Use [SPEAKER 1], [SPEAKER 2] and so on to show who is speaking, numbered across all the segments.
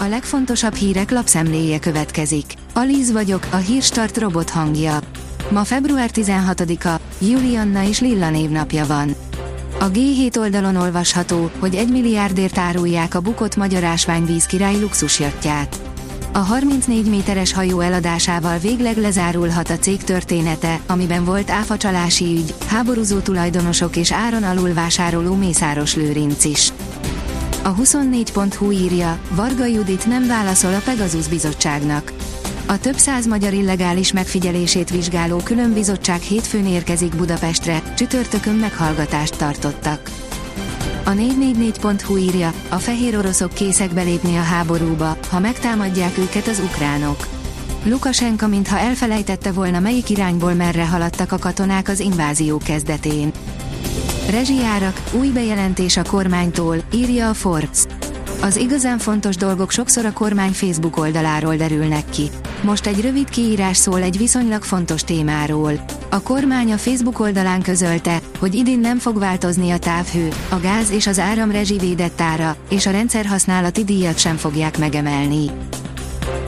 [SPEAKER 1] A legfontosabb hírek lapszemléje következik. Alíz vagyok, a hírstart robot hangja. Ma február 16-a, Julianna és Lilla névnapja van. A G7 oldalon olvasható, hogy egy milliárdért árulják a bukott magyar ásványvíz király luxusjatját. A 34 méteres hajó eladásával végleg lezárulhat a cég története, amiben volt áfacsalási ügy, háborúzó tulajdonosok és áron alul vásároló Mészáros Lőrinc is. A 24.hu írja, Varga Judit nem válaszol a Pegasus bizottságnak. A több száz magyar illegális megfigyelését vizsgáló különbizottság hétfőn érkezik Budapestre, csütörtökön meghallgatást tartottak. A 444.hu írja, a fehér oroszok készek belépni a háborúba, ha megtámadják őket az ukránok. Lukasenka mintha elfelejtette volna melyik irányból merre haladtak a katonák az invázió kezdetén. Rezsijárak, új bejelentés a kormánytól, írja a Forbes. Az igazán fontos dolgok sokszor a kormány Facebook oldaláról derülnek ki. Most egy rövid kiírás szól egy viszonylag fontos témáról. A kormány a Facebook oldalán közölte, hogy idén nem fog változni a távhő, a gáz és az áram védett ára, és a rendszerhasználati díjat sem fogják megemelni.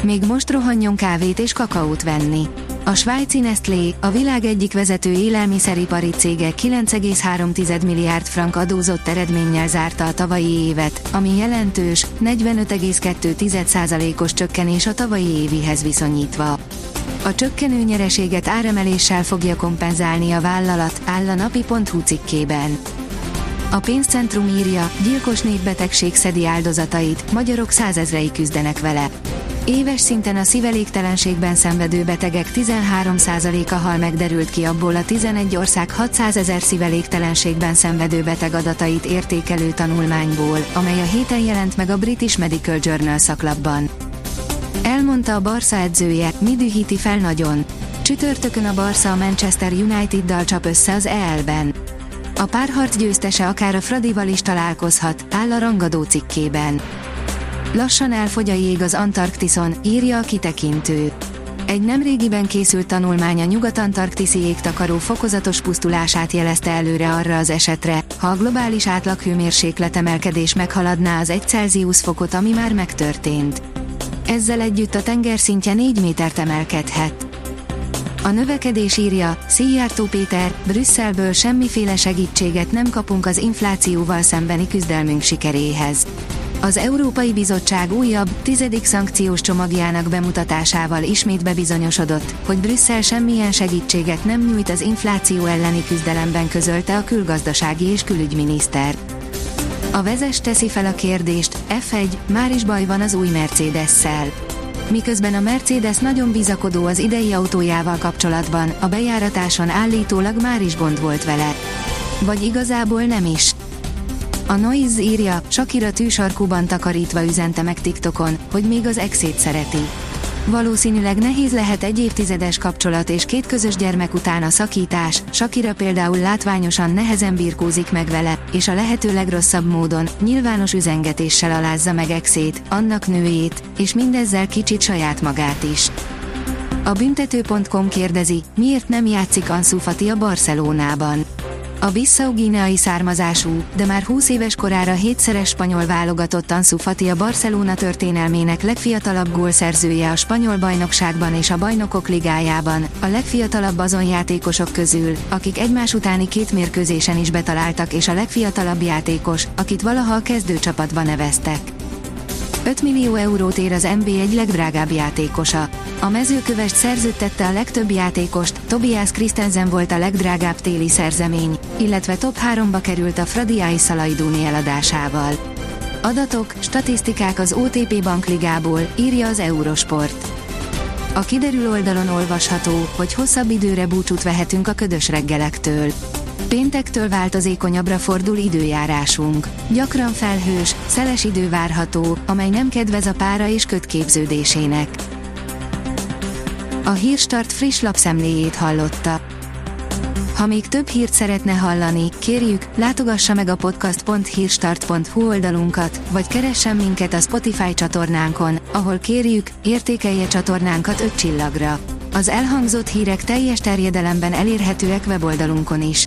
[SPEAKER 1] Még most rohanjon kávét és kakaót venni. A svájci Nestlé, a világ egyik vezető élelmiszeripari cége 9,3 milliárd frank adózott eredménnyel zárta a tavalyi évet, ami jelentős, 45,2%-os csökkenés a tavalyi évihez viszonyítva. A csökkenő nyereséget áremeléssel fogja kompenzálni a vállalat, áll a napi.hu cikkében. A pénzcentrum írja, gyilkos népbetegség szedi áldozatait, magyarok százezrei küzdenek vele. Éves szinten a szívelégtelenségben szenvedő betegek 13%-a hal megderült ki abból a 11 ország 600 ezer szívelégtelenségben szenvedő beteg adatait értékelő tanulmányból, amely a héten jelent meg a British Medical Journal szaklapban. Elmondta a Barca edzője, mi dühíti fel nagyon. Csütörtökön a Barca a Manchester United-dal csap össze az EL-ben. A párharc győztese akár a Fradival is találkozhat, áll a rangadó cikkében. Lassan elfogy a jég az Antarktiszon, írja a kitekintő. Egy nemrégiben készült tanulmány a nyugat-antarktiszi jégtakaró fokozatos pusztulását jelezte előre arra az esetre, ha a globális átlaghőmérséklet emelkedés meghaladná az 1 Celsius fokot, ami már megtörtént. Ezzel együtt a tengerszintje 4 métert emelkedhet. A növekedés írja, Szijjártó Péter, Brüsszelből semmiféle segítséget nem kapunk az inflációval szembeni küzdelmünk sikeréhez. Az Európai Bizottság újabb, tizedik szankciós csomagjának bemutatásával ismét bebizonyosodott, hogy Brüsszel semmilyen segítséget nem nyújt az infláció elleni küzdelemben közölte a külgazdasági és külügyminiszter. A vezes teszi fel a kérdést, F1, már is baj van az új Mercedes-szel. Miközben a Mercedes nagyon bizakodó az idei autójával kapcsolatban, a bejáratáson állítólag már is gond volt vele. Vagy igazából nem is. A Noise írja, Shakira tűsarkúban takarítva üzente meg TikTokon, hogy még az exét szereti. Valószínűleg nehéz lehet egy évtizedes kapcsolat és két közös gyermek után a szakítás, Shakira például látványosan nehezen birkózik meg vele, és a lehető legrosszabb módon, nyilvános üzengetéssel alázza meg exét, annak nőjét, és mindezzel kicsit saját magát is. A büntető.com kérdezi, miért nem játszik Ansu Fati a Barcelonában. A Bissau-Gineai származású, de már 20 éves korára hétszeres spanyol válogatott Ansu Fati a Barcelona történelmének legfiatalabb gólszerzője a spanyol bajnokságban és a bajnokok ligájában, a legfiatalabb azon játékosok közül, akik egymás utáni két mérkőzésen is betaláltak és a legfiatalabb játékos, akit valaha a kezdőcsapatba neveztek. 5 millió eurót ér az NB egy legdrágább játékosa. A mezőkövest szerződtette a legtöbb játékost, Tobias Christensen volt a legdrágább téli szerzemény, illetve top 3-ba került a Fradiai Szalaidúni eladásával. Adatok, statisztikák az OTP bankligából, írja az Eurosport. A kiderül oldalon olvasható, hogy hosszabb időre búcsút vehetünk a ködös reggelektől. Péntektől változékonyabbra fordul időjárásunk. Gyakran felhős, szeles idő várható, amely nem kedvez a pára és kötképződésének. A Hírstart friss lapszemléjét hallotta. Ha még több hírt szeretne hallani, kérjük, látogassa meg a podcast.hírstart.hu oldalunkat, vagy keressen minket a Spotify csatornánkon, ahol kérjük, értékelje csatornánkat 5 csillagra. Az elhangzott hírek teljes terjedelemben elérhetőek weboldalunkon is.